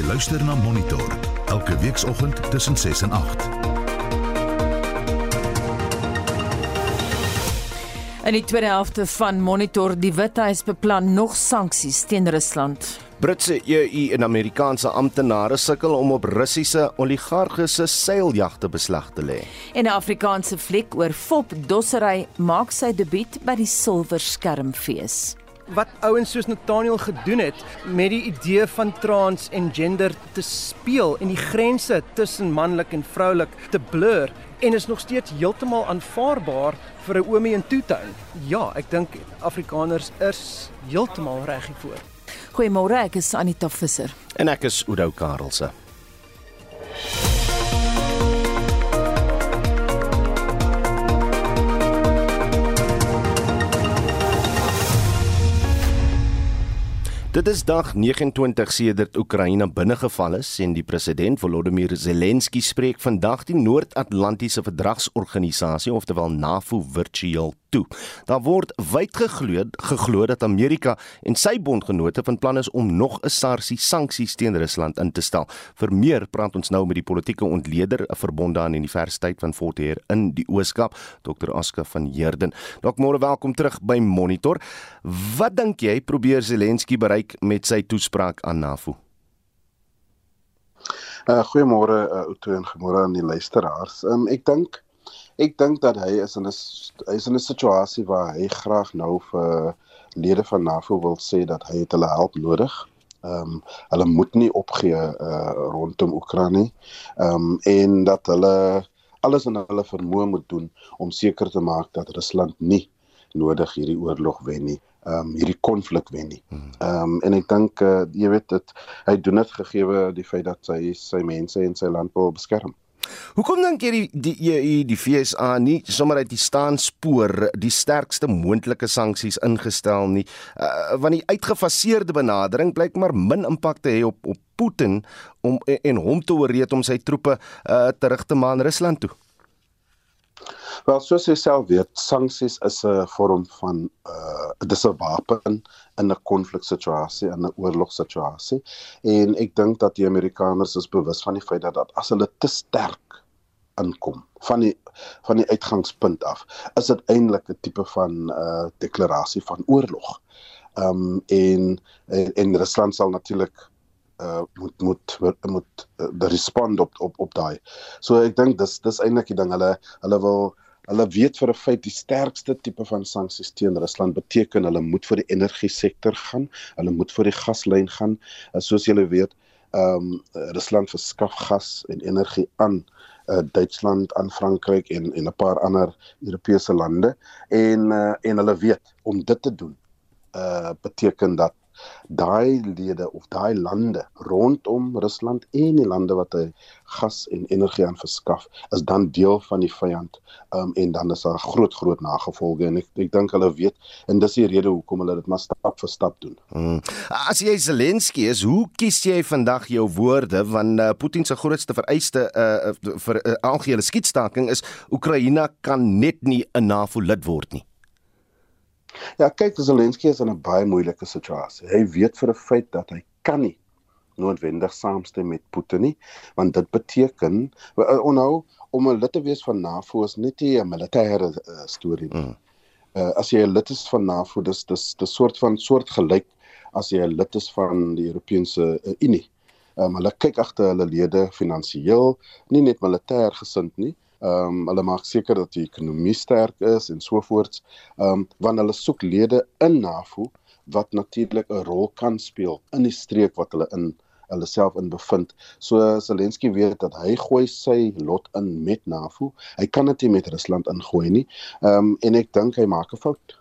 Jy luister na Monitor elke weekoggend tussen 6 en 8. In die tweede helfte van Monitor die Withuis beplan nog sanksies teen Rusland. Britse EU en Amerikaanse amptenare sukkel om op Russiese oligarge se seiljagte beslag te lê. En 'n Afrikaanse fliek oor Fop Dossery maak sy debuut by die Silwer Skermfees. Wat ouens soos Nathaniel gedoen het met die idee van trans en gender te speel en die grense tussen manlik en vroulik te blur en is nog steeds heeltemal aanvaarbaar vir 'n oomie in Toetown. Ja, ek dink Afrikaners is heeltemal reg hiervoor. Goeiemôre, ek is Anita Visser. En ek is Oudo Karelse. Dit is dag 29 sedert Oekraïne binnegeval is en die president Volodymyr Zelensky spreek vandag die Noord-Atlantiese Verdragsorganisasie oftewel NAVO virtueel toe. Daar word wyd geglo geglo dat Amerika en sy bondgenote van plan is om nog 'n sarsie sanksies teen Rusland in te stel. Vir meer praat ons nou met die politieke ontleder verbonde aan die Universiteit van Fort Hare in die Ooskaap, Dr. Aska van Heerden. Dok môre welkom terug by Monitor. Wat dink jy probeer Zelensky bereik met sy toespraak aan NAVO? Uh, goeiemôre uh, Outo en goeiemôre aan die luisteraars. Um, ek dink ek dink dat hy is in 'n hy is in 'n situasie waar hy graag nou vir lede van NAVO wil sê dat hy het hulle help nodig. Ehm um, hulle moet nie opgee uh, rondom Oekraïne. Ehm um, en dat hulle alles in hulle vermoë moet doen om seker te maak dat Rusland nie nodig hierdie oorlog wen nie. Ehm um, hierdie konflik wen nie. Ehm um, en ek dink uh, jy weet dit hy doen dit gegee die feit dat hy sy mense en sy land wil beskerm. Hoekom dink jy die die EU die FSA nie sommer uit die staan spoor die sterkste moontlike sanksies ingestel nie uh, want die uitgefaseerde benadering blyk maar min impak te hê op op Putin om en, en hom te ooreed om sy troepe uh, terug te maan Rusland toe. Wel soos jy self weet, sanksies is 'n vorm van uh dis 'n wapen in 'n konfliksituasie, in 'n oorlogssituasie. En ek dink dat die Amerikaners is bewus van die feit dat, dat as hulle te sterk inkom van die van die uitgangspunt af, is dit eintlik 'n tipe van uh deklarasie van oorlog. Um en en, en Rusland sal natuurlik uh moet moet moet uh, respond op op op daai. So ek dink dis dis eintlik die ding hulle hulle wil hulle weet vir 'n feit die sterkste tipe van sanksies teen Rusland beteken hulle moet vir die energie sektor gaan, hulle moet vir die gaslyn gaan. Uh, soos julle weet, ehm um, Rusland verskaf gas en energie aan uh, Duitsland, aan Frankryk en en 'n paar ander Europese lande en uh, en hulle weet om dit te doen uh beteken dat daai lede of daai lande rondom Rusland en die lande wat hy gas en energie aan verskaf is dan deel van die vyand um, en dan is daar groot groot nagevolge en ek ek dink hulle weet en dis die rede hoekom hulle dit maar stap vir stap doen. Hmm. As jy Zelensky is, hoe kies jy vandag jou woorde want uh, Putin se grootste vereiste uh, vir 'n uh, algehele skietstaking is Oekraïne kan net nie 'n NAVO lid word nie. Ja, kyk, Zelensky is in 'n baie moeilike situasie. Hy weet vir 'n feit dat hy kan nie noodwendig saamstem met Putin nie, want dit beteken onhou om 'n lid te wees van NAVO is net nie 'n militêre uh, storie nie. Mm. Uh, as jy 'n lid is van NAVO, dis dis 'n soort van soort gelyk as jy 'n lid is van die Europese uh, Unie. Um, hulle kyk agter hulle lede finansiëel, nie net militêr gesind nie, Ehm um, hulle maak seker dat die ekonomie sterk is en so voorts. Ehm um, want hulle soek lede in NAVO wat natuurlik 'n rol kan speel in die streek wat hulle in hulle self in bevind. So Zelensky weet dat hy gooi sy lot in met NAVO. Hy kan dit nie met Rusland ingooi nie. Ehm um, en ek dink hy maak 'n fout.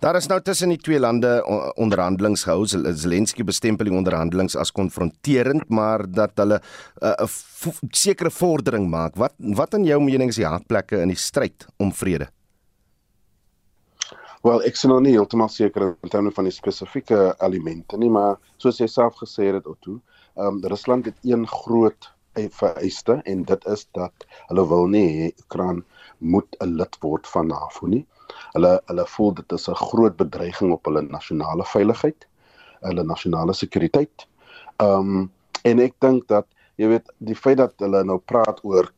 Daar is nou tussen die twee lande onderhandelinge gehou. Zelensky bestempel die onderhandelinge as konfronterend, maar dat hulle 'n uh, sekere vordering maak. Wat wat in jou mening is die hartplekke in die stryd om vrede? Wel, ek sien nog nie heeltemal seker in terme van die spesifieke elemente nie, maar soos jy self gesê het Otto, ehm um, Rusland het een groot vereiste en dit is dat hulle wil nie Oekraïne moet 'n lid word van NAVO nie. Hulle hulle voel dit is 'n groot bedreiging op hulle nasionale veiligheid, hulle nasionale sekuriteit. Ehm um, En ek dink dat jy weet die feit dat hulle nou praat oor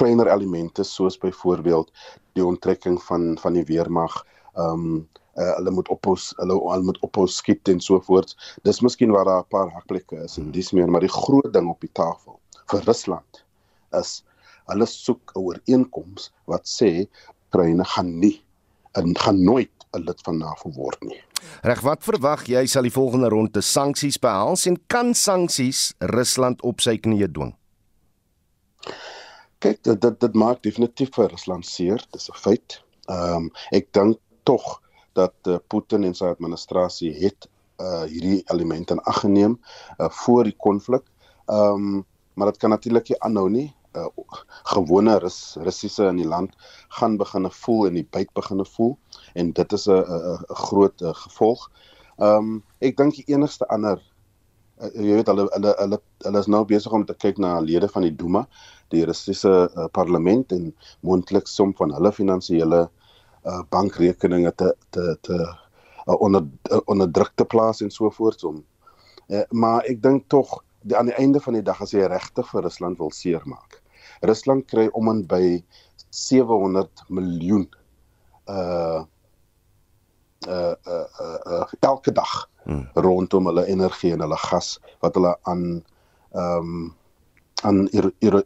kleiner elemente soos byvoorbeeld die onttrekking van van die weermag ehm um, uh, hulle moet ophou hulle hulle moet ophou skiet en so voort. Dis miskien waar daar 'n paar hakplekke is en dis meer, maar die groot ding op die tafel vir Rusland is hulle soek 'n ooreenkoms wat sê Oekraïne gaan nie en gaan nooit 'n lid van NAVO word nie. Reg, wat verwag jy sal die volgende ronde sanksies behels en kan sanksies Rusland op sy knieë dwing? Kyk, dit dit, dit maak definitief vir Rusland seer, dis 'n feit. Ehm um, ek dink tog dat uh, Putin en sy administrasie het uh hierdie elemente in ag geneem uh voor die konflik. Ehm um, maar dit kan natuurlik nie aanhou nie. Uh gewone Rus Russiese in die land gaan begine voel en die byt begine voel en dit is 'n groot uh, gevolg. Ehm um, ek dink die enigste ander uh, jy weet hulle hulle hulle hulle is nou besig om te kyk na lede van die Duma, die Russiese uh, parlement en moontlik som van hulle finansiële uh bankrekeninge te te te uh, onder uh, onder druk te plaas en so voort om. Uh, maar ek dink tog aan die einde van die dag as jy regtig vir Rusland wil seermaak. Rusland kry om en by 700 miljoen uh uh uh, uh, uh elke dag hmm. rondom hulle energie en hulle gas wat hulle aan ehm um, aan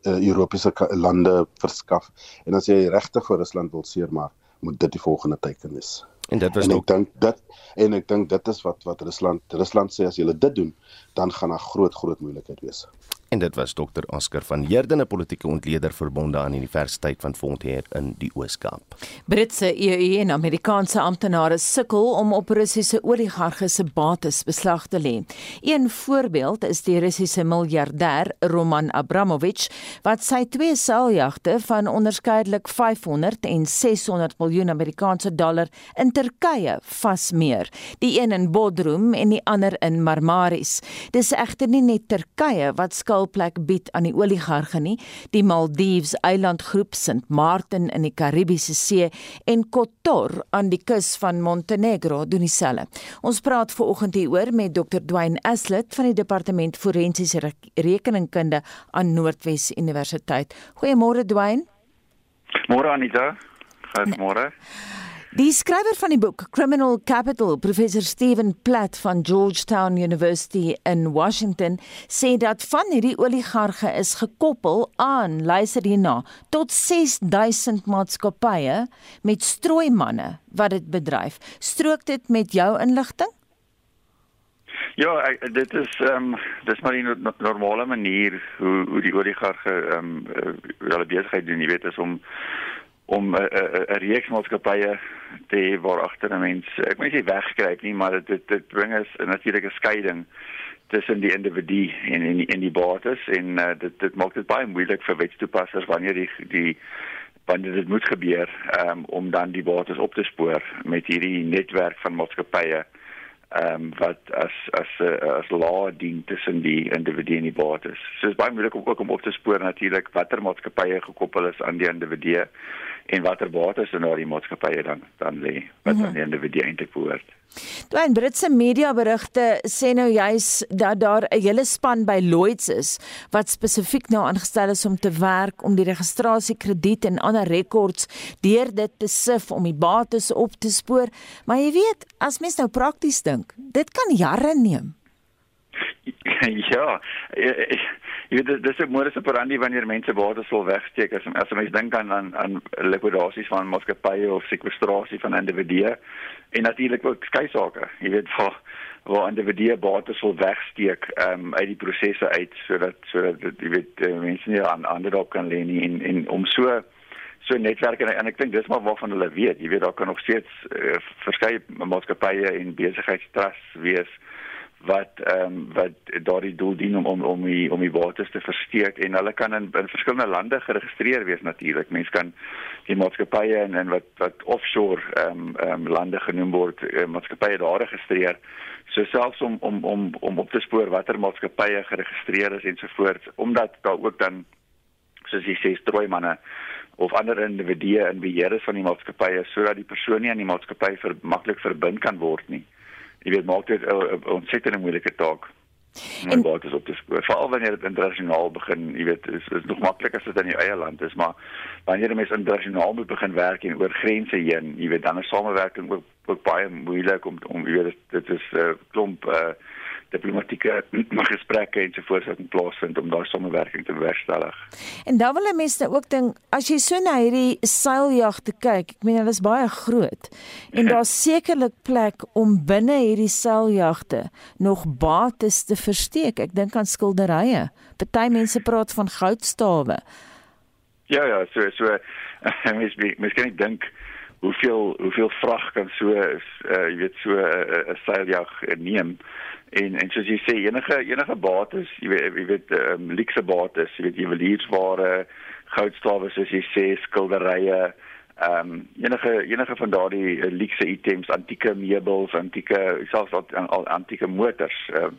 Europese lande verskaf. En as jy regtig vir Rusland wil seermaak, moet dit die volgende teken wees. En dit was en ek dink dit en ek dink dit is wat wat Rusland Rusland sê as hulle dit doen, dan gaan daar groot groot moeilikheid wees. En dit was dokter Oscar van Heerden, 'n politieke ontleder verbonde aan Universiteit van Fontaine in die Oos-Kaap. Britse EU en Amerikaanse amptenare sukkel om op Russiese oligarge se bates beslag te lê. Een voorbeeld is die Russiese miljardêr Roman Abramovich wat sy twee seiljagte van onderskeidelik 500 en 600 miljoen Amerikaanse dollar in Turkye vasmeer, die een in Bodrum en die ander in Marmaris. Dis egter nie net Turkye wat skuld skuilplek bied aan die oligarge nie, die Maldives eilandgroep Sint Maarten in die Karibiese See en Kotor aan die kus van Montenegro doen dieselfde. Ons praat ver oggend hieroor met Dr. Dwayne Aslett van die Departement Forensiese Rekeningkunde aan Noordwes Universiteit. Goeiemôre Dwayne. Môre Anita. Goeiemôre. Nee. Die skrywer van die boek Criminal Capital, professor Steven Platt van Georgetown University in Washington, sê dat van hierdie oligarge is gekoppel aan, luister hierna, tot 6000 maatskappye met strooimanne wat dit bedryf. Strook dit met jou inligting? Ja, ek, dit is ehm um, dis maar 'n normale manier hoe hoe die oligarge ehm um, hulle besigheid doen, jy weet, is om om 'n 'n reeks maatskappye te hê waar agter 'n mens ek moet nie wegkruip nie maar dit dit bring is 'n natuurlike skeiding tussen die individu en en die, en die bates en uh, dit dit maak dit baie moeilik vir wetstoepassers wanneer die die wanneer dit moet gebeur um, om dan die bates op te spoor met hierdie netwerk van maatskappye ehm um, wat as as uh, as law dien tussen die individu en die bates. So is baie moeilik om ook om op te spoor natuurlik watter maatskappye gekoppel is aan die individu en watter bates in daardie maatskappye dan dan lê wat -hmm. aan die individu eintlik behoort. Dwyn Britse media berigte sê nou juis dat daar 'n hele span by Lloyds is wat spesifiek nou aangestel is om te werk om die registrasie krediet en ander rekords deur dit te sif om die bates op te spoor. Maar jy weet, as mens nou prakties dink, dit kan jare neem. Ja, jy weet dis 'n modus operandi wanneer mense bates wil wegsteek. As as mense dink aan aan aan likwidasies van maatskappye of sekwestrasie van individue en natuurlik ook skei sake jy weet waar waar individue bates wil wegsteek um, uit die prosesse uit sodat sodat jy weet uh, mense nie aan ander op kan lê nie en en om so so netwerke en, en ek dink dis maar waarvan hulle weet. Jy weet daar kan nog steeds uh, verskeie maatskappye en besigheidstrusts wees wat ehm um, wat daardie doel dien om om om die om die waters te versteek en hulle kan in, in verskillende lande geregistreer wees natuurlik. Mense kan die maatskappye en en wat wat offshore ehm um, ehm um, lande genoem word, uh, maatskappye daar geregistreer. So selfs om om om om op te spoor watter maatskappye geregistreer is ensovoorts, omdat daar ook dan soos jy sê strooimanne of ander individue in beheer is van die maatskappye sodat die persoon nie aan die maatskappy ver, maklik verbind kan word nie jy weet maak dit 'n ontsettende moeilike taak. om en, bates op te spoor. Veral wanneer dit internasionaal begin, jy weet, is is nog makliker as dit in jou eie land is, maar wanneer jy mens internasionaal moet begin werk en oor grense heen, jy weet, dan is samewerking ook ook baie moeilik om om jy weet dit is 'n uh, klomp uh, diplomatieke gesprekke en so voort wat in plaas vind om daai samewerking te bewerkstellig. En dan wil mense nou ook ding as jy so na hierdie seiljagte kyk, ek meen hulle is baie groot en daar's sekerlik plek om binne hierdie seiljagte nog bates te versteek. Ek dink aan skilderye. Party mense praat van goudstawe. Ja ja, so so mens mens kan nie dink hoeveel hoeveel vrag kan so is uh, jy weet so 'n uh, seiljag neem? En en soos jy sê enige enige bates jy weet jy weet um, luxe bates jy weet juweliersware goudstawe soos jy sê skilderye ehm um, enige enige van daardie uh, luxe items antieke meubels antieke selfs al antieke motors ehm um,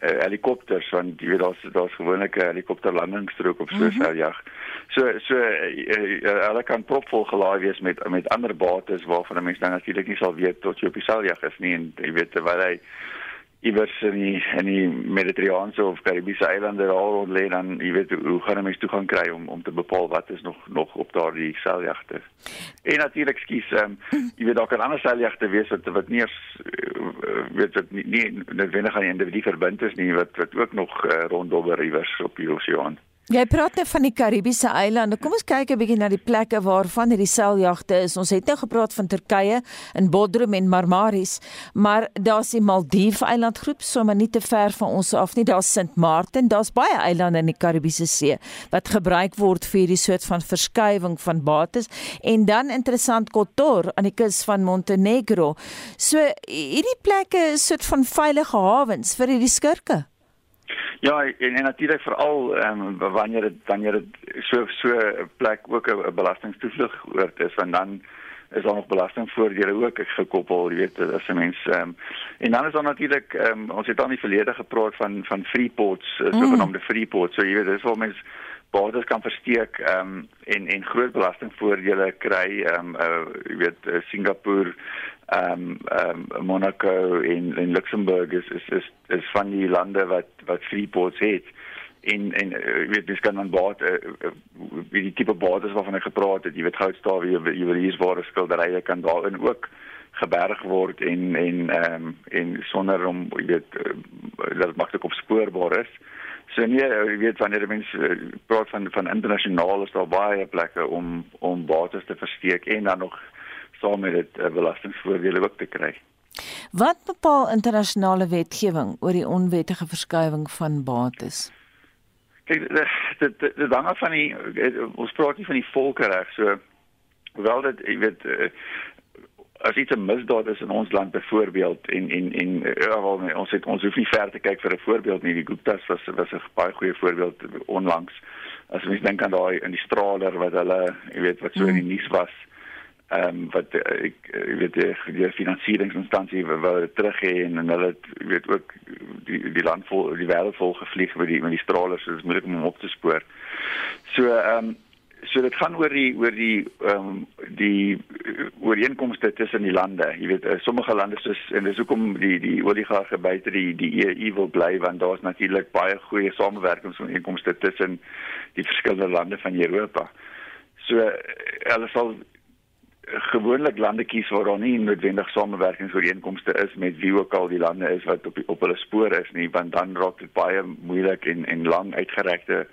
uh, helikopters want jy weet daar's daar's gewoonlik 'n helikopterlandingsstrook op so 'n mm -hmm. jag. So so hulle uh, uh, kan propvol gelaai wees met met ander bates waarvan 'n mens dan natuurlik nie sal weet tot jy op die seiljag is nie en jy weet terwyl hy iewers in die in die Mediterrane of Karibiese eilande daar rond lê dan jy weet hoe gaan 'n mens toegang kry om om te bepaal wat is nog nog op daardie seiljagte. En natuurlik skies ehm um, jy weet daar kan ander seiljagte wees wat wat nie eens uh, weet wat nie, nie noodwendig aan die individu verbind is nie wat wat ook nog uh, rondom die rivers op die oseaan. Jy praat net van die Karibiese eilande. Kom ons kyk 'n bietjie na die plekke waarvan hierdie seiljagte is. Ons het nou gepraat van Turkye in Bodrum en Marmaris, maar daar's die Maldiwe eilandgroep sommer nie te ver van ons af nie. Daar's Sint Maarten, daar's baie eilande in die Karibiese See wat gebruik word vir hierdie soort van verskuiwing van bates en dan interessant Kotor aan die kus van Montenegro. So hierdie plekke is soort van veilige hawens vir hierdie skurke. Ja, en, en natuurlik veral ehm um, wanneer dit wanneer dit so so 'n plek ook 'n belastingstoevlug oort is, want dan is daar nog belastingvoordele ook gekoppel, jy weet, as 'n mens ehm um, en dan is daar natuurlik ehm um, ons het al nie verlede gepraat van van free ports, mm. sogenaamde free ports, so jy weet, dis waar mense borders kan versteek ehm um, en en groot belastingvoordele kry ehm um, uh, jy weet uh, Singapore ehm um, um, Monaco en en Luxemburg is is is is van die lande wat wat freeports het. En en uh, weet dis kan dan baat uh, uh, wie die tipe bates waarvan ek gepraat het jy weet goudstawe jy jy wil hier ware skilderye kan daarin ook geberg word en en ehm um, en sonder om jy weet uh, dat maklik opspoorbaar is. So nee jy weet wanneer mense praat van van internasionaal is daar baie plekke om om bates te versteek en dan nog saam met dit uh, belastingvoordele ook te kry. Wat bepaal internasionale wetgewing oor die onwettige verskuiwing van bates? Kyk, dit dit dit hang af van die ons praat nie van die volkerreg so hoewel dit jy weet uh, as iets 'n misdaad is in ons land byvoorbeeld en en en ja, wel, ons het ons hoef nie ver te kyk vir 'n voorbeeld nie die Guptas was was 'n baie goeie voorbeeld onlangs as mens dink aan daai in die straler wat hulle jy weet wat so in die nuus was ehm um, wat eh, ek uh, weet die, finansieringsinstansie wil terug hê en, en hulle weet ook die die land vol die wêreld vol gevlieg met die met die stralers so dit is moeilik om hom op te spoor. So ehm um, so dit gaan oor die oor die ehm um, die ooreenkomste tussen die lande. Jy weet sommige lande soos en dis hoekom die die oligarge buite die die EU wil bly want daar's natuurlik baie goeie samewerkingsooreenkomste tussen die verskillende lande van Europa. So hulle sal gewoonlik lande kies waar daar nie noodwendig samewerkingsooreenkomste is met wie ook al die lande is wat op die, op hulle spoor is nie want dan raak dit baie moeilik en en lang uitgerekte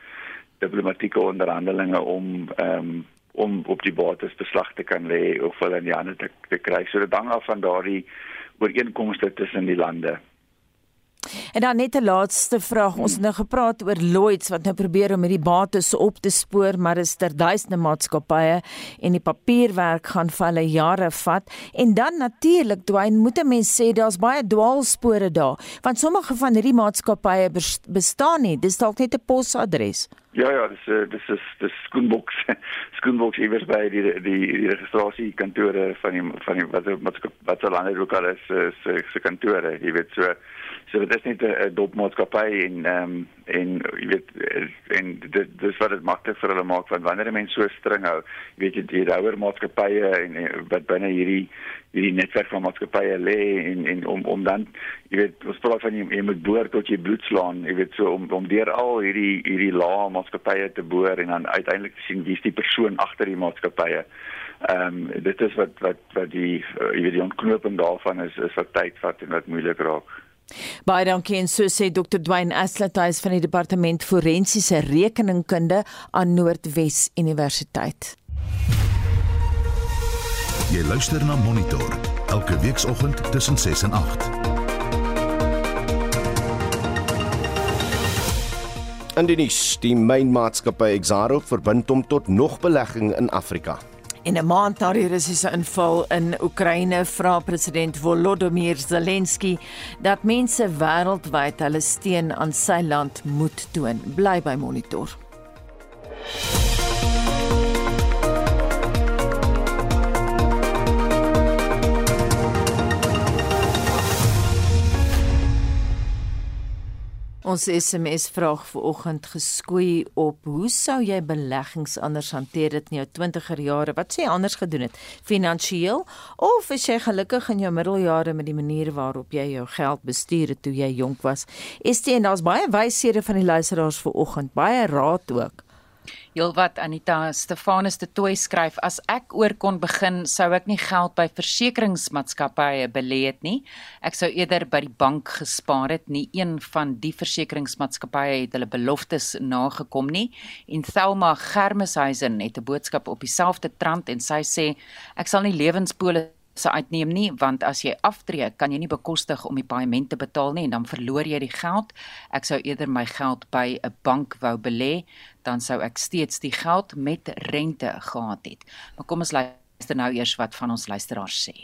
diplomatieke onderhandelinge om ehm um, om op die bates beslag te kan lê of hulle in die hande te, te kry. So dit hang af van daardie ooreenkomste tussen die lande. En dan net 'n laaste vraag. Ons het nou gepraat oor Lloyds wat nou probeer om hierdie bates op te spoor, maar is ter duisende maatskappye en die papierwerk gaan vir hulle jare vat. En dan natuurlik, Dwayne, moet 'n mens sê daar's baie dwaalspore daar, want sommige van hierdie maatskappye bestaan nie. Dis dalk net 'n posadres. Ja ja, dis uh, dis is dis skoenboks. skoenboks iewers by die die die registrasiekantore van die van die wat wat wat so lank ook al is se se kantore, jy weet so So dit is net 'n dopmaatskappy en ehm um, en jy weet en dit dis wat dit maklik vir hulle maak want wanneer 'n mens so streng hou, jy weet jy die ouer maatskappye en, en wat binne hierdie hierdie netwerk van maatskappye lê en en om om dan jy weet ons praat van jy, jy moet boor tot jy bloed slaan, jy weet so om om deur al hierdie hierdie lae maatskappye te boor en dan uiteindelik te sien wie's die persoon agter die maatskappye. Ehm um, dit is wat wat wat die uh, jy weet die ontknoping daarvan is is wat tyd vat en wat moeilik raak. Baie dankie en so sê Dr. Dwayne Aslathuis van die departement forensiese rekeningkunde aan Noordwes Universiteit. Jy luister na Monitor elke weekoggend tussen 6 en 8. In die nuus, die mynmaatskappy Exxaro verbind hom tot nog belegging in Afrika. In 'n maand na die Russiese inval in Oekraïne vra president Volodymyr Zelensky dat mense wêreldwyd hulle steun aan sy land moet toon. Bly by Monitor. Ons SMS vraag vanoggend geskoei op hoe sou jy beleggings anders hanteer dit in jou 20er jare? Wat sê anders gedoen het? Finansieel of is jy gelukkig in jou middeljare met die manier waarop jy jou geld bestuur het toe jy jonk was? Dit en daar's baie wyshede van die luisteraars vanoggend, baie raad ook. Heelwat Anita Stefanus de Tooi skryf as ek oor kon begin sou ek nie geld by versekeringsmaatskappye belê het nie. Ek sou eerder by die bank gespaar het. Nie een van die versekeringsmaatskappye het hulle beloftes nagekom nie. En Thelma Germeshuisen het 'n boodskap op dieselfde trant en sy sê ek sal nie lewenspolis se uitneem nie want as jy aftree kan jy nie bekostig om die paaiement te betaal nie en dan verloor jy die geld. Ek sou eerder my geld by 'n bank wou belê, dan sou ek steeds die geld met rente gehad het. Maar kom ons luister nou eers wat van ons luisteraars sê.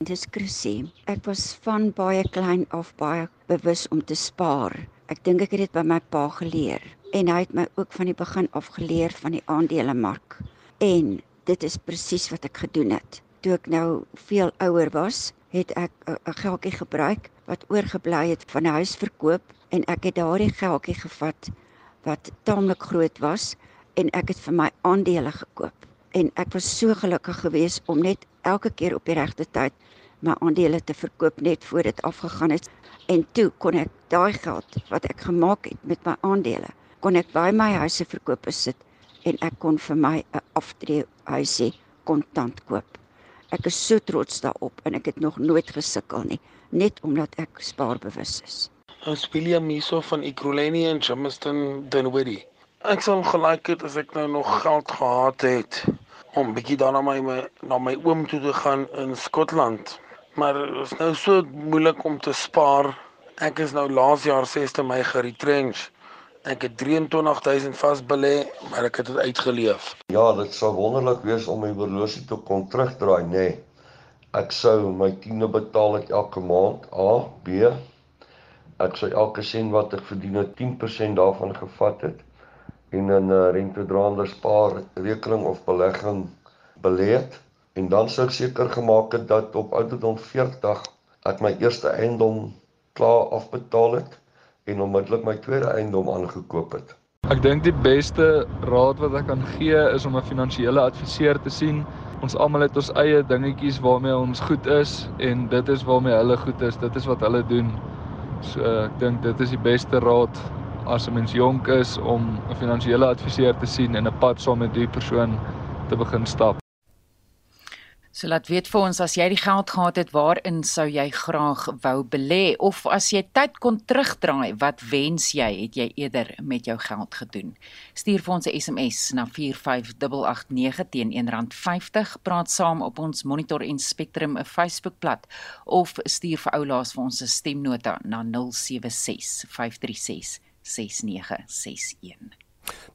Dis Chrissy. Ek was van baie klein af baie bewus om te spaar. Ek dink ek het dit by my pa geleer en hy het my ook van die begin af geleer van die aandelemark. En dit is presies wat ek gedoen het toe ek nou veel ouer was, het ek 'n geldjie gebruik wat oorgebly het van 'n huisverkoop en ek het daardie geldjie gevat wat taamlik groot was en ek het vir my aandele gekoop. En ek was so gelukkig geweest om net elke keer op die regte tyd my aandele te verkoop net voor dit afgegaan het. En toe kon ek daai geld wat ek gemaak het met my aandele kon ek by my huise verkoop sit en ek kon vir my 'n aftree huisie kontant koop. Ek is so trots daarop en ek het nog nooit gesukkel nie, net omdat ek spaarbewus is. Ons William Miso van Ekurhuleni en Jamestown Dunwoody. Ek sou gelyk het as ek nou nog geld gehad het om bietjie dan na my na my oom toe te gaan in Skotland. Maar dit is nou so moeilik om te spaar. Ek is nou laas jaar 6de Mei geretrench. Ek het 23000 vas belê, maar ek het dit uitgeleef. Ja, dit sou wonderlik wees om my horlosie te kon terugdraai, nê. Nee. Ek sou my tiende betaal het elke maand. A, B. Ek sou elke sent wat ek verdien het 10% daarvan gevat het en in 'n uh, rentedraande spaar rekening of belegging belê het en dan sou ek seker gemaak het dat op ouderdom 40 ek my eerste eiendom klaar afbetaal het en onmiddellik my tweede eiendom aangekoop het. Ek dink die beste raad wat ek kan gee is om 'n finansiële adviseur te sien. Ons almal het ons eie dingetjies waarmee ons goed is en dit is waarmee hulle goed is. Dit is wat hulle doen. So ek dink dit is die beste raad as 'n mens jonk is om 'n finansiële adviseur te sien en 'n pad saam met die persoon te begin stap. So laat weet vir ons as jy die geld gehad het, waarin sou jy graag wou belê of as jy tyd kon terugdraai, wat wens jy het jy eerder met jou geld gedoen? Stuur vir ons 'n SMS na 45889 teen R1.50, praat saam op ons Monitor en Spectrum 'n Facebookblad of stuur vir oulaas vir ons 'n stemnota na 076 536 6961.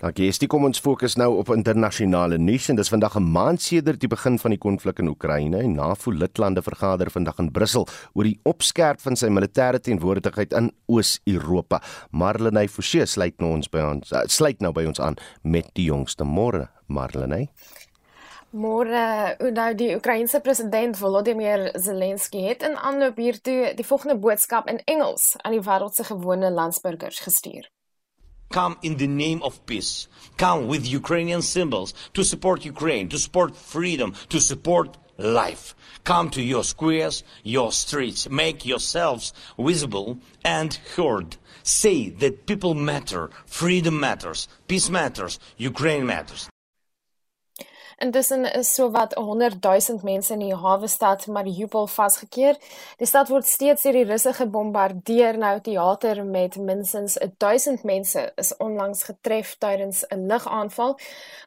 Dankie. Estie, kom ons fokus nou op internasionale nuus en dis vandag 'n maand sedert die begin van die konflik in Oekraïne en NAVO-lidlande vergader vandag in Brussel oor die opskerp van sy militêre teenwoordigheid in Oos-Europa. Marlenae Forsie sluit nou ons by ons sluit nou by ons aan met die jongste môre. Marlenae Môre, nou die Oekraïense president Volodymyr Zelensky het in aanloop hiertoe die volgende boodskap in Engels aan die wêreld se gewone landsburgers gestuur. Come in the name of peace. Come with Ukrainian symbols to support Ukraine, to support freedom, to support life. Come to your squares, your streets. Make yourselves visible and heard. Say that people matter, freedom matters, peace matters, Ukraine matters. Intussen is sowat 100 000 mense in die hawe stad Mariupol vasgekeer. Die stad word steeds deur die Russe gebombardeer. Nou teater met minstens 1000 mense is onlangs getref tydens 'n lugaanval.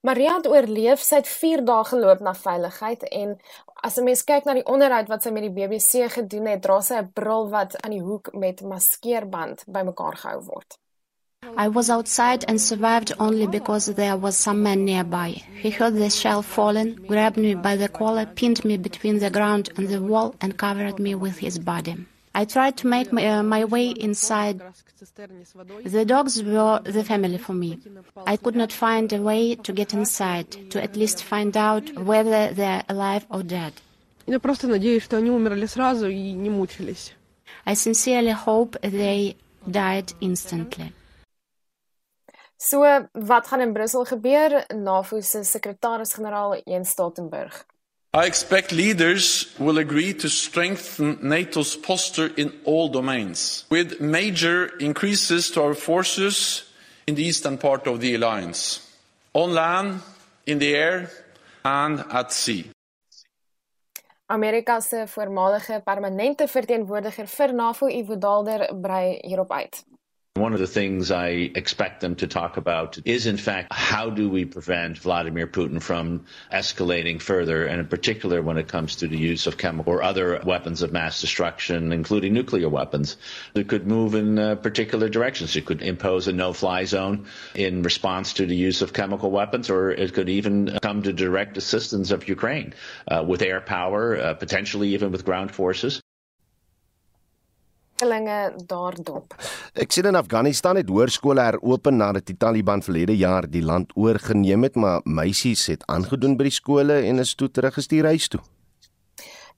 Maria het oorleef. Sy het 4 dae geloop na veiligheid en as 'n mens kyk na die onderhoud wat sy met die BBC gedoen het, dra sy 'n bril wat aan die hoek met maskeerband bymekaar gehou word. I was outside and survived only because there was some man nearby. He heard the shell falling, grabbed me by the collar, pinned me between the ground and the wall, and covered me with his body. I tried to make my, uh, my, way inside. The dogs were the family for me. I could not find a way to get inside, to at least find out whether they're alive or dead. I sincerely hope they died instantly. So, wat gaan in Brussel gebeur? NAVO se sekretaris-generaal Jens Stoltenberg. I expect leaders will agree to strengthen NATO's posture in all domains, with major increases to our forces in the eastern part of the alliance, on land, in the air, and at sea. Amerika se voormalige permanente verteenwoordiger vir NAVO, Ivo Dalder, brei hierop uit. One of the things I expect them to talk about is, in fact, how do we prevent Vladimir Putin from escalating further, and in particular when it comes to the use of chemical or other weapons of mass destruction, including nuclear weapons. It could move in uh, particular directions. It could impose a no fly zone in response to the use of chemical weapons, or it could even come to direct assistance of Ukraine uh, with air power, uh, potentially even with ground forces. Ontwikkelinge daar dop. Ek sien in Afghanistan het hoërskole heropen nadat die Taliban verlede jaar die land oorgeneem het, maar meisies het aangedoen by die skole en is toe teruggestuur huis toe.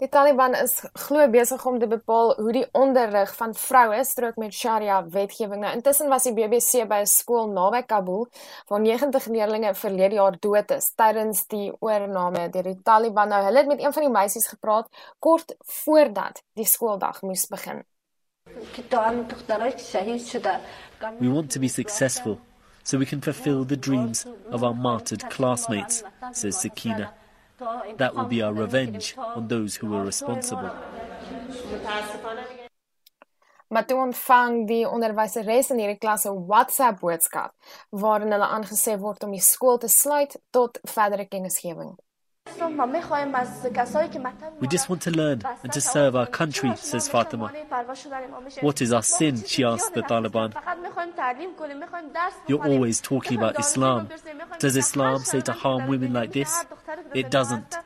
Die Taliban is glo besig om te bepaal hoe die onderrig van vroue strook met Sharia wetgewing. Nou intussen was die BBC by 'n skool naby Kabul waar 90 leerders verlede jaar dood is tydens die oorneem deur die Taliban. Nou hulle het met een van die meisies gepraat kort voordat die skooldag moes begin. We want to be successful so we can fulfill the dreams of our martyred classmates, says Sakina. That will be our revenge on those who were responsible. Maar toe ontvang die onderwyseres in hierdie klas 'n WhatsApp boodskap waarin hulle aangesê word om die skool te sluit tot verdere kennisgewing. We just want to learn and to serve our country, says Fatima. What is our sin? She asks the Taliban. You're always talking about Islam. Does Islam say to harm women like this? It doesn't.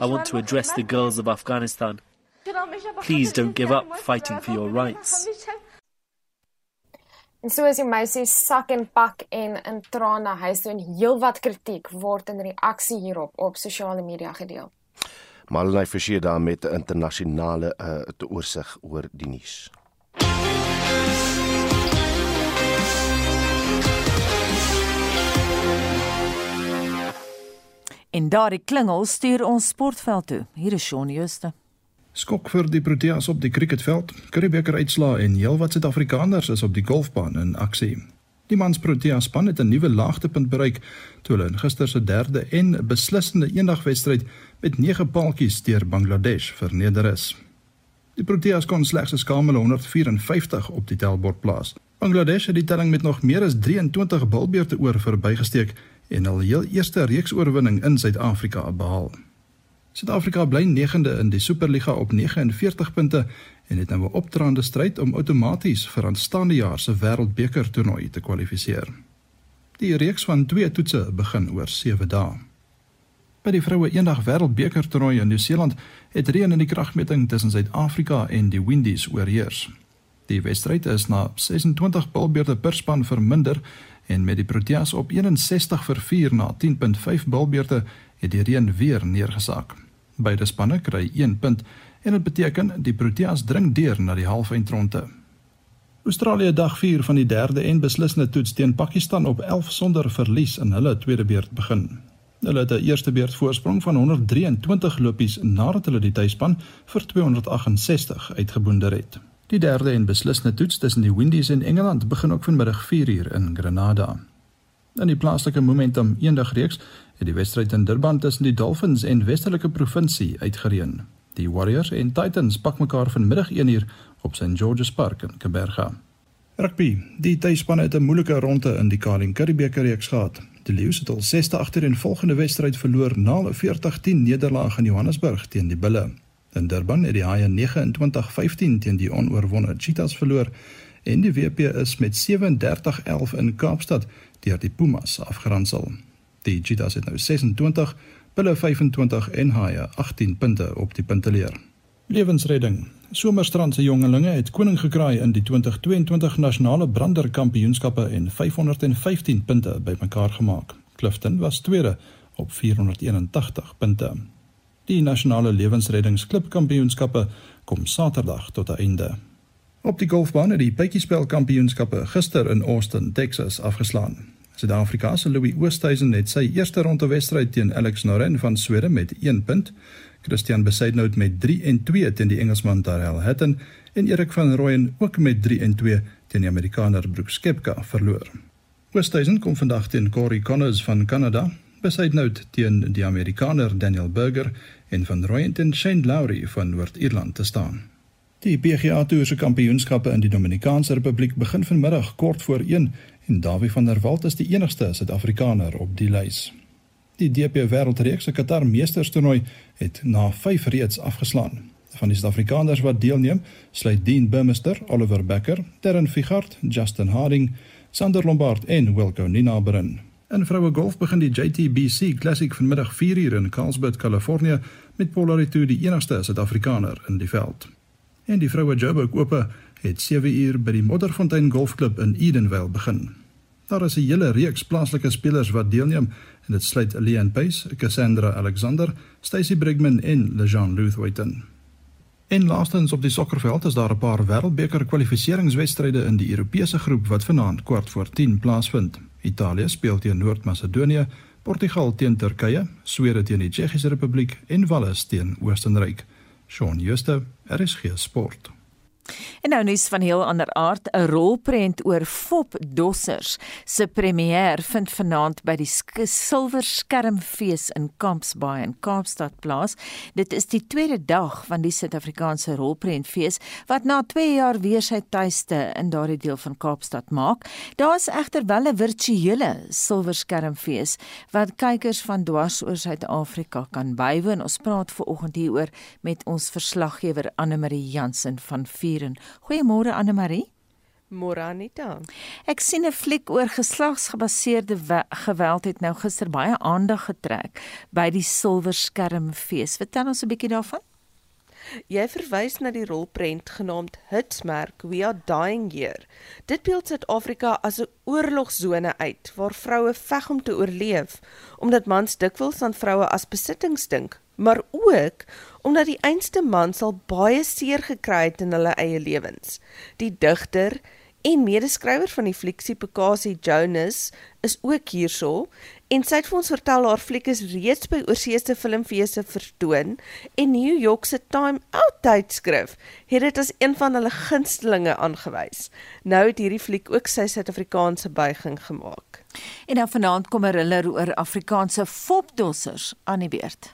I want to address the girls of Afghanistan. Please don't give up fighting for your rights. En so as die meisie sak en pak en in trane huis toe en heelwat kritiek word in reaksie hierop op sosiale media gedeel. Malai Forsie daar met 'n internasionale uh, oorsig oor die nuus. En daardie klingel stuur ons sportveld toe. Hier is Shaun Jooste. Skok vir die Proteas op die cricketveld, Curriebeeker uitslaa en heelwat Suid-Afrikaners is op die golfbaan in aksie. Die mans Protea span het 'n nuwe laagtepunt bereik toe hulle in gister se derde en beslissende eendagwedstryd met 9 paaltjies deur Bangladesh verneder is. Die Proteas kon slegs 'n skamele 154 op die tellbord plaas. Bangladesh het die telling met nog meer as 23 bilbeerte oor verbygesteek en al heel eerste reeks oorwinning in Suid-Afrika behaal. Suid-Afrika bly 9de in die Superliga op 49 punte en het nou 'n opdraande stryd om outomaties vir aanstaande jaar se Wêreldbeker toernooi te kwalifiseer. Die reeks van twee toetse begin oor 7 dae. By die vroue eendag Wêreldbeker toernooi in Nieu-Seeland het reën in die kragmeting tussen Suid-Afrika en die Windies oorheers. Die wedstryd is na 26 balbeurte per span verminder en met die Proteas op 61 vir 4 na 10.5 balbeurte het die reën weer neergesak. Beide spanne kry 1 punt en dit beteken die Proteas dring deur na die halfeindronde. Australië dag 4 van die derde en beslissende toets teen Pakistan op 11 sonder verlies in hulle tweede beurt begin. Hulle het 'n eerste beurt voorsprong van 123 lopies nadat hulle die tuisspan vir 268 uitgeboonder het. Die derde en beslissende toets tussen die Windies en Engeland begin ook vanmiddag 4uur in Grenada. In die plaaslike Momentum eendagreeks het die wedstryd in Durban tussen die Dolphins en Westelike Provinsie uitgereën. Die Warriors en Titans pak mekaar vanmiddag 1uur op St George's Park in Kaberga. Rugby. Die tuisspan het 'n moeilike ronde in die Carling Currie beker reeks gehad. Die Lions het al 6de agter en volgende wedstryd verloor na 'n 40-10 nederlaag in Johannesburg teen die Bulle. In Durban het die Haie 29-15 teen die onoorwonde Cheetahs verloor en die WP is met 37-11 in Kaapstad deur die Pumas afgeronsel. Die Cheetahs het nou 26, Bulle 25 en Haie 18 punte op die punteleer. Lewensredding. Somerstrand se jongelinge het koning gekraai in die 2022 nasionale branderkampioenskappe en 515 punte bymekaar gemaak. Clifton was tweede op 481 punte. Die nasionale lewensreddingsklub kampioenskappe kom Saterdag tot 'n einde. Op die golfbaan het die Pikkiespel kampioenskappe gister in Austin, Texas afgeslaan. Suid-Afrika se Louis Oosthuizen het sy eerste ronde wedstryd teen Alex Noren van Swede met 1 punt Christian Besaidnout met 3 en 2 teen die Engelsman Darrell Hatton en Erik van Rooyen ook met 3 en 2 teen die Amerikaner Brooks Koepka verloor. Oosthuizen kom vandag teen Corey Connors van Kanada, Besaidnout teen die Amerikaner Daniel Berger en van Rooyen teen Shane Lowry van Noord-Ierland te staan. Die PGA Tour se kampioenskappe in die Dominikaanse Republiek begin vanmiddag kort voor 1 en Davie van der Walt is die enigste Suid-Afrikaner op die lys. Die DP Wêreldreeks se Qatar Meesterstoernooi het na 5 reeds afgeslaan. Van die Suid-Afrikaners wat deelneem, sluit Dean Burmester, Oliver Becker, Terren Figart, Justin Harding, Sander Lombard en Wilco Ninaberin. In vroue golf begin die JTBC Classic vanmiddag 4uur in Carlsbad, Kalifornië met Paula Ritu die enigste Suid-Afrikaner in die veld. En die vroue Joburg Ope het 7uur by die Modderfontein Golfklub in Edenvale begin. Daar is 'n hele reeks plaaslike spelers wat deelneem en dit sluit Leanne Pace, Cassandra Alexander, Stacy Brigman en Lejean Luthwaiten. En laastens op die sokkerveld is daar 'n paar wêreldbeker kwalifikasiewedstryde in die Europese groep wat vanaand kwart voor 10 plaasvind. Italië speel teen Noord-Macedonië, Portugal teen Turkye, Swede teen die Tsjechiese Republiek en Wales teen Oostenryk. Shaun Schuster, RSG Sport. En nou nuus van heel ander aard, 'n rolprent oor Fop Dossers se premier vind vanaand by die Silwer Skermfees in Kampsbaai in Kaapstad plaas. Dit is die tweede dag van die Suid-Afrikaanse rolprentfees wat na 2 jaar weer sy tuiste in daardie deel van Kaapstad maak. Daar is egter wel 'n virtuele Silwer Skermfees wat kykers van dwars oor Suid-Afrika kan bywoon. Ons praat ver oggend hieroor met ons verslaggewer Anne Marie Jansen van Vieren. Goeiemôre Anne Marie. Môre Anita. Ek sien 'n fliek oor geslagsgebaseerde geweld het nou gister baie aandag getrek by die Silwer Skermfees. Vertel ons 'n bietjie daarvan. Jy verwys na die rolprent genaamd Hitsmerk We Are Dying Here. Dit beeld Suid-Afrika as 'n oorlogsone uit waar vroue veg om te oorleef, omdat mans dikwels aan vroue as besittings dink, maar ook omdat die einste man sal baie seer gekry het in hulle eie lewens. Die digter en medeskrywer van die flieksie Pekasi Jonas is ook hierso en sy het vir ons vertel haar fliek is reeds by oorseese filmfeeste vertoon en New York se Time Out tydskrif het dit as een van hulle gunstelinge aangewys. Nou het hierdie fliek ook sy Suid-Afrikaanse buiging gemaak. En dan vanaand kom 'n thriller oor Afrikaanse fopdossers aan die beurt.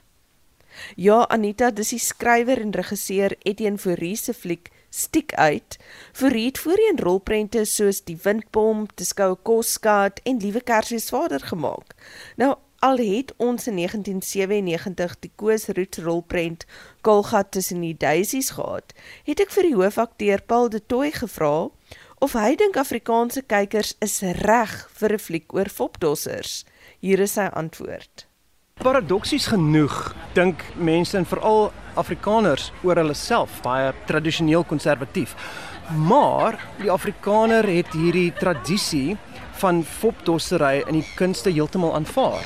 Ja, Anita, dis die skrywer en regisseur Etienne Fourie se fliek Stiek uit. Fourie het voorheen rolprente soos Die Windbom, Te skoue Koskat en Liewe Kersfees Vader gemaak. Nou al het ons in 1997 die Koos Roots rolprent Kolgat tussen die Daisies gehad, het ek vir die hoofakteur Paul de Tooi gevra of hy dink Afrikaanse kykers is reg vir 'n fliek oor fopdossers. Hier is sy antwoord. Paradoksies genoeg dink mense en veral Afrikaners oor hulle self baie tradisioneel konservatief. Maar die Afrikaner het hierdie tradisie van fopdossery in die kunste heeltemal aanvaar.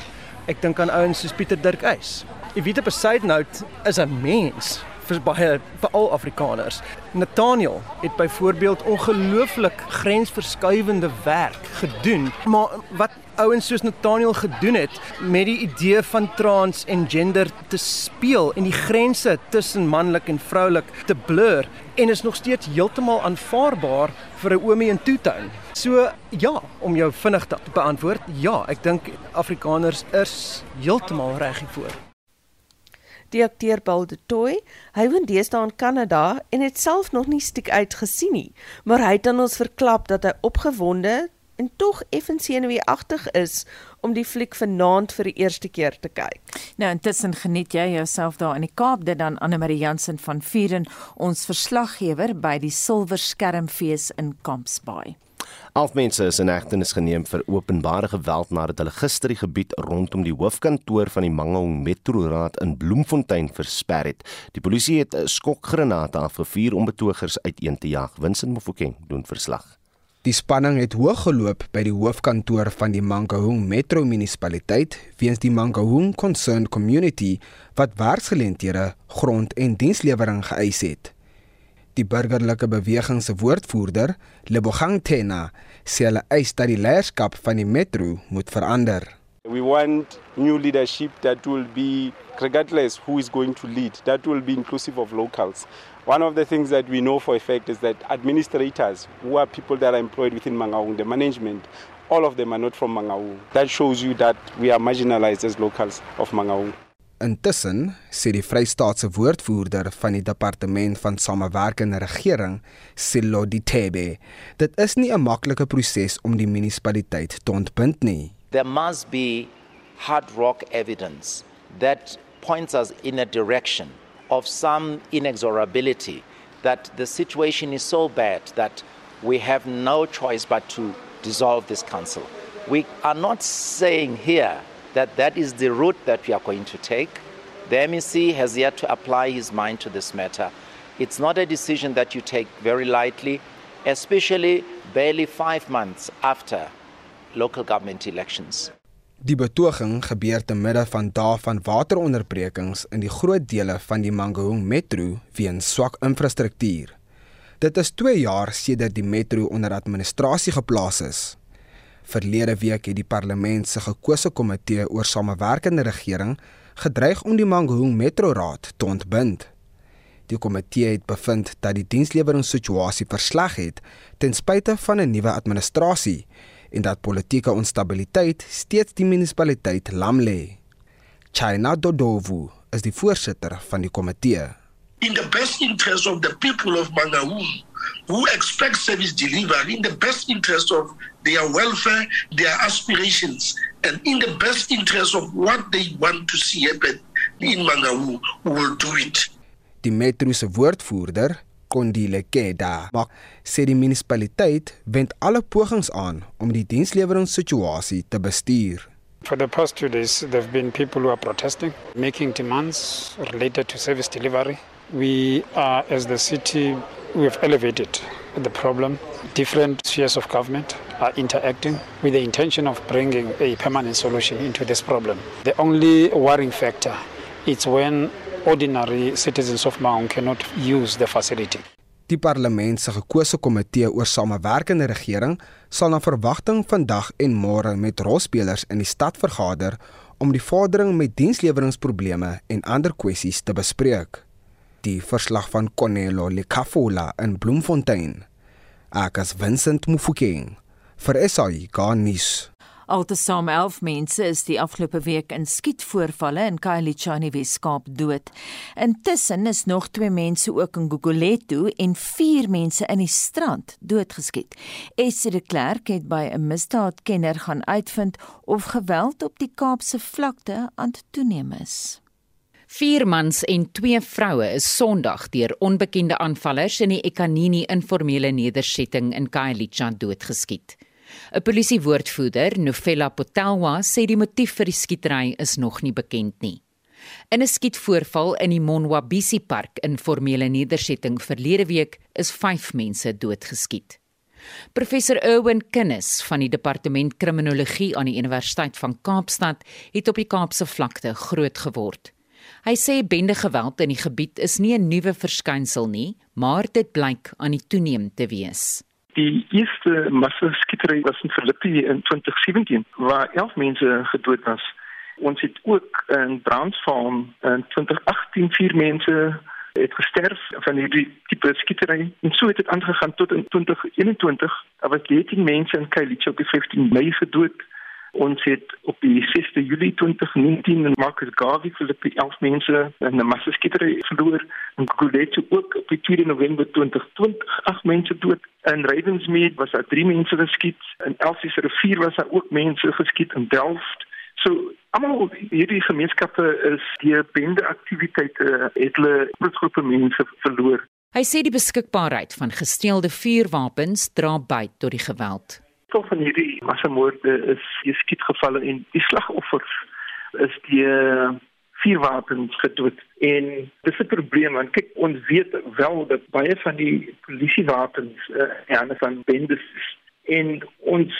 Ek dink aan ouens soos Pieter Dirk Eis. Evita Besaidnout is 'n mens vir baie vir al Afrikaners. Nathaniel het byvoorbeeld ongelooflik grensverskuivende werk gedoen, maar wat ouens soos Nathaniel gedoen het met die idee van trans en gender te speel en die grense tussen manlik en vroulik te blur en is nog steeds heeltemal aanvaarbaar vir 'n oomie in Toetown. So ja, om jou vinnig te beantwoord, ja, ek dink Afrikaners is heeltemal reg hiervoor die akteur Paul de Toey. Hy woon deesdae in Kanada en het self nog nie stiek uitgesien nie, maar hy het aan ons verklap dat hy opgewonde en tog effens senuweeagtig is om die fliek vanaand vir die eerste keer te kyk. Nou intussen geniet jy jouself daar in die Kaap dit dan Anne Marie Jansen van Vuren ons verslaggewer by die Silwer Skermfees in Kampsbaai. Elf mense is in hegtenis geneem vir openbare geweld nadat hulle gister die gebied rondom die hoofkantoor van die Mangaung Metroraad in Bloemfontein versper het. Die polisie het 'n skokgranate afgevuur om betogers uiteen te jag. Winsin Mofokeng doen verslag. Die spanning het hoog geloop by die hoofkantoor van die Mangaung Metro munisipaliteit weens die Mangaung Concerned Community wat werksgeleenthede, grond en dienslewering geëis het. Die burgerlike beweging se woordvoerder, Lebogang Tena, sê hulle eis dat die leierskap van die metro moet verander. We want new leadership that will be regardless who is going to lead, that will be inclusive of locals. One of the things that we know for a fact is that administrators, who are people that are employed within Mangaung, the management, all of them are not from Mangaung. That shows you that we are marginalized as locals of Mangaung. Intussen sê die Vrystaatse woordvoerder van die departement van samewerkende regering, Silo Ditebe, dit is nie 'n maklike proses om die munisipaliteit te ontbind nie. There must be hard rock evidence that points us in a direction of some inexorability that the situation is so bad that we have no choice but to dissolve this council. We are not saying here that that is the route that we are going to take. The MEC has yet to apply his mind to this matter. It's not a decision that you take very lightly, especially barely five months after local government elections. Die betoging gebeur te midde van dae van wateronderbrekings in die groot dele van die Mangaung Metro weens swak infrastruktuur. Dit is 2 jaar sedert die metro onder administrasie geplaas is. Verlede week het die parlement se gekose komitee oor samewerkende regering gedreig om die Mangaung Metro Raad te ontbind. Die komitee het bevind dat die diensleweringssituasie versleg het ten spyte van 'n nuwe administrasie en dat politieke onstabiliteit steeds die munisipaliteit lam lê. China Dodovu is die voorsitter van die komitee. In the best interest of the people of Mangaung who expect service delivery in the best interest of their welfare, their aspirations, and in the best interest of what they want to see happen in Mangaung, will do it. Die metro se woordvoerder, Kondile Keda, maak sê die munisipaliteit wend alle pogings aan om die diensleweringssituasie te bestuur. For the past two days, there have been people who are protesting, making demands related to service delivery. We are, as the city, we have elevated the problem. Different spheres of government are interacting with the intention of bringing a permanent solution into this problem. The only worrying factor is when ordinary citizens of Maung cannot use the facility. Die parlement se gekose komitee oor samewerkende regering sal na verwagting vandag en môre met rolspelers in die stad vergader om die vordering met diensleweringprobleme en ander kwessies te bespreek. Die verslag van Konelo Lekafula in Bloemfontein. Akas Vincent Mufokeng vir SAI Garnis. Altesaam 11 mense is die afgelope week in skietvoorvalle in Khayelitsha in die Weskaap dood. Intussen is nog 2 mense ook in Gugulethu en 4 mense in die strand doodgeskiet. Essie de Klerk het by 'n misdaadkenner gaan uitvind of geweld op die Kaapse vlakte aan toeneem is. Vier mans en twee vroue is Sondag deur onbekende aanvallers in die Ekanini informele nedersetting in Khayelitsha doodgeskiet. 'n Polisiewoordvoerder, Novella Potelwa, sê die motief vir die skietery is nog nie bekend nie. In 'n skietvoorval in die Monwabisi Park in formele nedersetting verlede week is 5 mense doodgeskiet. Professor Erwin Kinnis van die Departement Kriminologie aan die Universiteit van Kaapstad het op die Kaapse vlakte groot geword. Hy sê bendegeweld in die gebied is nie 'n nuwe verskynsel nie, maar dit blyk aan die toeneem te wees. Die eerste massaskietery was in Filippi in 2017 waar 11 mense gedood was. Ons het ook in Transvaal in 2018 vier mense het gesterf van hierdie tipe skietery en so het dit aangegaan tot in 2021. Daar was 13 mense in Kailicha op die 15 Mei gedood. Ons het op die 6 Julie 2019 in Marcus Garvey vir die 11 mense in 'n massaskietery verloor en Gugulethu ook op die 2 November 2020 ag mense dood. In Ravensmead was daar 3 mense geskiet. In Elsies rivier was daar ook mense geskiet in Delft. So almal hierdie gemeenskappe is deur bende aktiwiteite het hulle groepe mense verloor. Hy sê die beskikbaarheid van gesteelde vuurwapens dra by tot die geweld. Tot van hierdie massamoorde is geskietgevalle en die slagoffers is die vuurwapens gedood. En dis 'n probleem want kyk ons weet wel dat baie van die polisiewapens uh, ja, van bendes en ons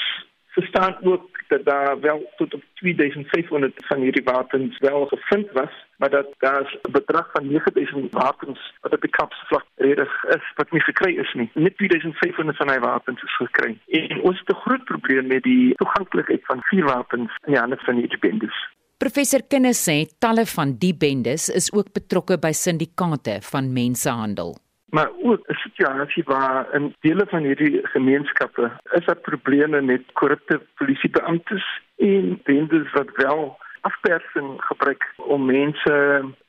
verstaan ook dat daar wel tot op 2500 van hierdie wapens wel gevind was, maar dat daar 'n bedrag van 9000 wapens wat op die kapsvlak redig is wat nie gekry is nie. Net 2500 van hy wapens is gekry. En ons het 'n groot probleem met die toeganklikheid van vuurwapens in die hande van hierdie bendes. Professor Kinnes sê talle van die bendes is ook betrokke by syndikaate van mensenhandel maar ook 'n situasie waar in dele van hierdie gemeenskappe is daar probleme met korrupte polisiebeamptes en bendes wat wel afpersing gebruik om mense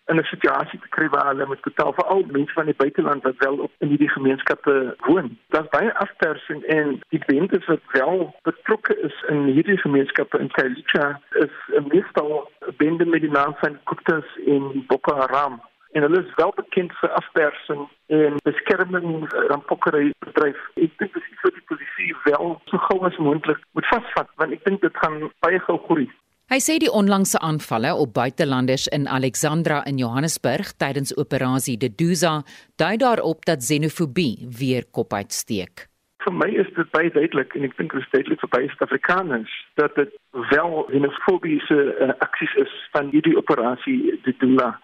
in 'n situasie te kry waar hulle met totaal veral mense van die buiteland wat wel op in hierdie gemeenskappe woon. Daar's baie afpersing en die bendes wat wel betrokke is in hierdie gemeenskappe in Kailicha is 'n meestal bende met die naam van Kuptas en Boko Haram en hulle is wel bekend vir afpersing en beskerming van pokkery bedryf. Ek dink dis iets wat die polisie wel so gou as moontlik moet vasvat want ek dink dit gaan baie gou groei. Hy sê die onlangse aanvalle op buitelanders in Alexandra in Johannesburg tydens operasie Deduza dui daarop dat xenofobie weer kop uitsteek. Vir my is dit baie duidelik en ek dink dit is duidelik vir baie Suid-Afrikaners dat dit wel xenofobiese uh, aksies is van hierdie operasie Deduza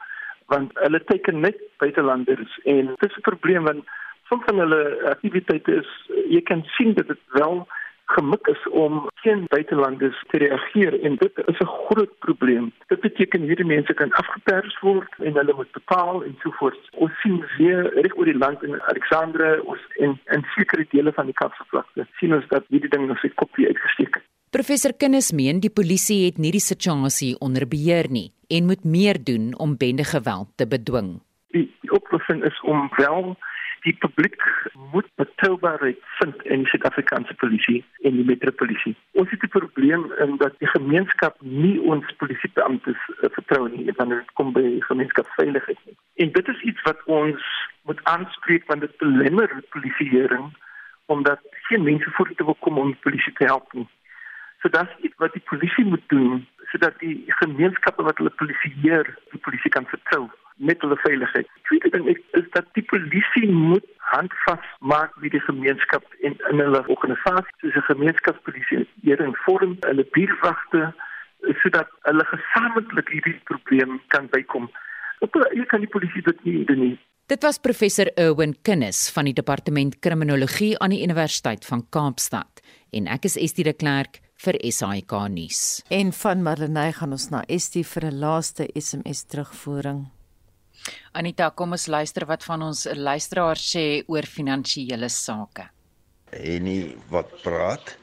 want hulle teken net buitelanders en dit is 'n probleem want soms van hulle aktiwiteite is jy kan sien dat dit wel gemik is om geen buitelanders te reageer en dit is 'n groot probleem. Dit beteken hierdie mense kan afgepers word en hulle moet betaal en so voort. Ons sien weer reg oor die land in Alexandre ons in in sekere dele van die Kaapse vlakte sien ons dat hierdie ding nog sy kopie uitgesteek het. Professor Kinnis meen die polisie het nie die situasie onder beheer nie en moet meer doen om bendegeweld te bedwing. Die, die oplossing is om wel die publiek moet betroubaarheid vind in die Suid-Afrikaanse polisie en die metropolisie. Ons het 'n probleem in dat die gemeenskap nie ons polisiebeamptes uh, vertrou nie wanneer dit kom by gemeenskapsveiligheid nie. En dit is iets wat ons moet aanspreek want dit belemmer polisieering omdat geen mense voort te wil kom om die polisie te help nie. So dit is iets wat die polisie moet doen sodat die gemeenskappe wat hulle polisieer, die polisie kan vertrou met hulle veiligheid. Tweede ding is, is dat die polisie moet handvas maak met die gemeenskap en in hulle organisasie soos 'n gemeenskapspolisie hier in vorm hulle buurtwagte sodat hulle gesamentlik hierdie probleem kan bykom. Op hier kan die polisie dit nie doen nie. Dit was professor Erwin Kinnis van die departement kriminologie aan die Universiteit van Kaapstad en ek is Estie de Klerk vir SAK nuus. En van Marlenae gaan ons na Estie vir 'n laaste SMS terugvoering. Anita, kom ons luister wat van ons luisteraars sê oor finansiële sake. En nie wat praat.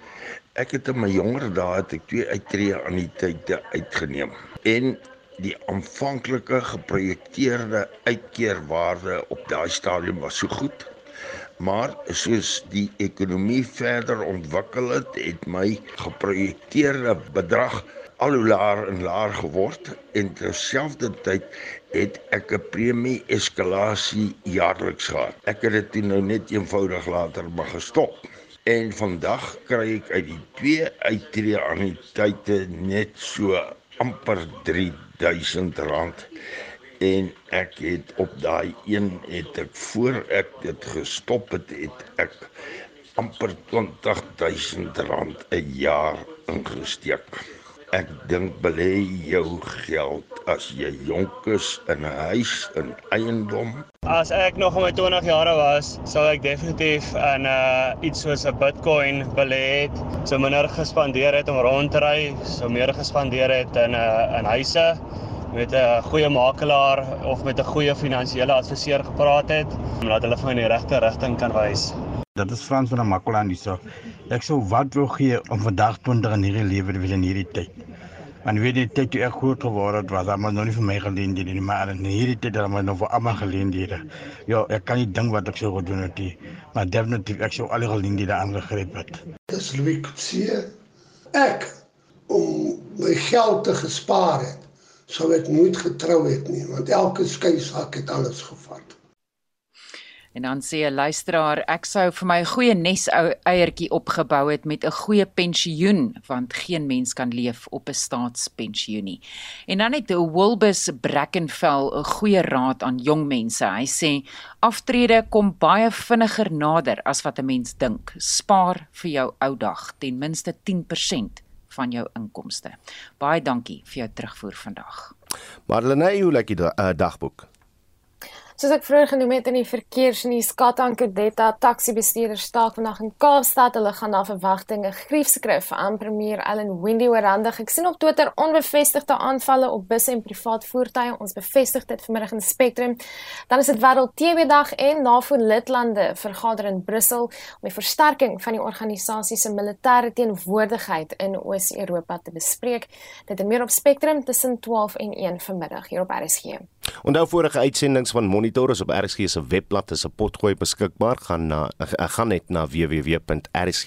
Ek het in my jonger dae het ek twee uittreë aan die tyd uitgeneem. En die aanvanklike geprojekteerde uitkeerwaarde op daai stadium was so goed maar soos die ekonomie verder ontwikkel het, het my geprojekteerde bedrag al hoe laer en laer geword en terselfdertyd het ek 'n premie eskalasie jaarliks gehad. Ek het dit nou net eenvoudig later maar gestop. En vandag kry ek uit die twee uittreë aannuïteite net so amper R3000 en ek het op daai een het ek voor ek dit gestop het het ek amper 20000 rand 'n jaar ingesteek. Ek dink belê jou geld as jy jonk is in 'n huis in eiendom. As ek nog in my 20 jare was, sou ek definitief in uh iets soos 'n Bitcoin belê het. So minder gespandeer het om rond te ry, so meer gespandeer het in 'n uh, in huise met 'n goeie makelaar of met 'n goeie finansiële adviseur gepraat het, omdat hulle vir my in die regte rigting kan wys. Dit is Frans van Makwaland hierso. Ek sou wat wou gee om vandag 20 in hierdie lewe te wees in hierdie tyd. Want weet jy tyd toe ek groot geword het, was almal nog nie vir my geleenthede nie, maar in hierdie tyd het almal nog vir almal geleenthede. Ja, ek kan nie dink wat ek sou gedoen het nie, maar definitief ek sou al die geleenthede aangegryp het. Dis Louis Kutsie. Ek om my geld te gespaar het, sou ek nooit getrou het nie, want elke skeisak het alles gevat. En dan sê 'n luisteraar, ek sou vir my 'n goeie nes eiertjie opgebou het met 'n goeie pensioen, want geen mens kan leef op 'n staatspensioen nie. En dan het Wilbus Brackenfell 'n goeie raad aan jong mense. Hy sê aftrede kom baie vinniger nader as wat 'n mens dink. Spaar vir jou ou dag ten minste 10% van jou inkomste. Baie dankie vir jou terugvoer vandag. Marlene, hoe lyk die uh, dagboek? Soos ek vroeër genoem het in die verkeersnuus, Katan Kodetta taxi-bestuurders staak vandag in Kaapstad. Hulle gaan na verwagting 'n griefskrif aan premier Ellen Wendy oorhandig. Ek sien op Twitter onbevestigde aanvalle op busse en privaat voertuie. Ons bevestig dit vanmiddag in Spectrum. Dan is dit Wêreld TB dag en NAVO lidlande vergader in Brussel om die versterking van die organisasie se militêre teenwoordigheid in Oos-Europa te bespreek. Dit en meer op Spectrum tussen 12 en 1 vanmiddag hier op RSG. Onthou vorige uitsendings van Monitor is op RSG se webblad as 'n potgooi beskikbaar. Gaan na gaan net na www.rsg.co.za.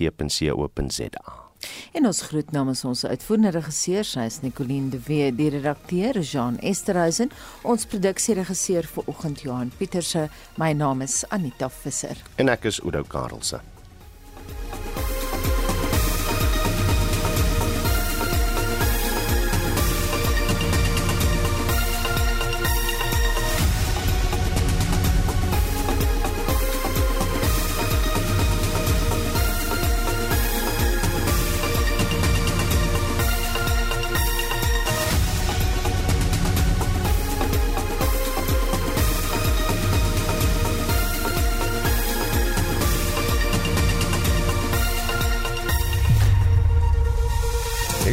En ons groet namens ons uitvoerende regisseur, sy is Nicoline de Wee, die redakteur Jean Esterhuizen, ons produksieregisseur vir oggend Johan Pieterse. My naam is Anita Visser en ek is Udo Karlse.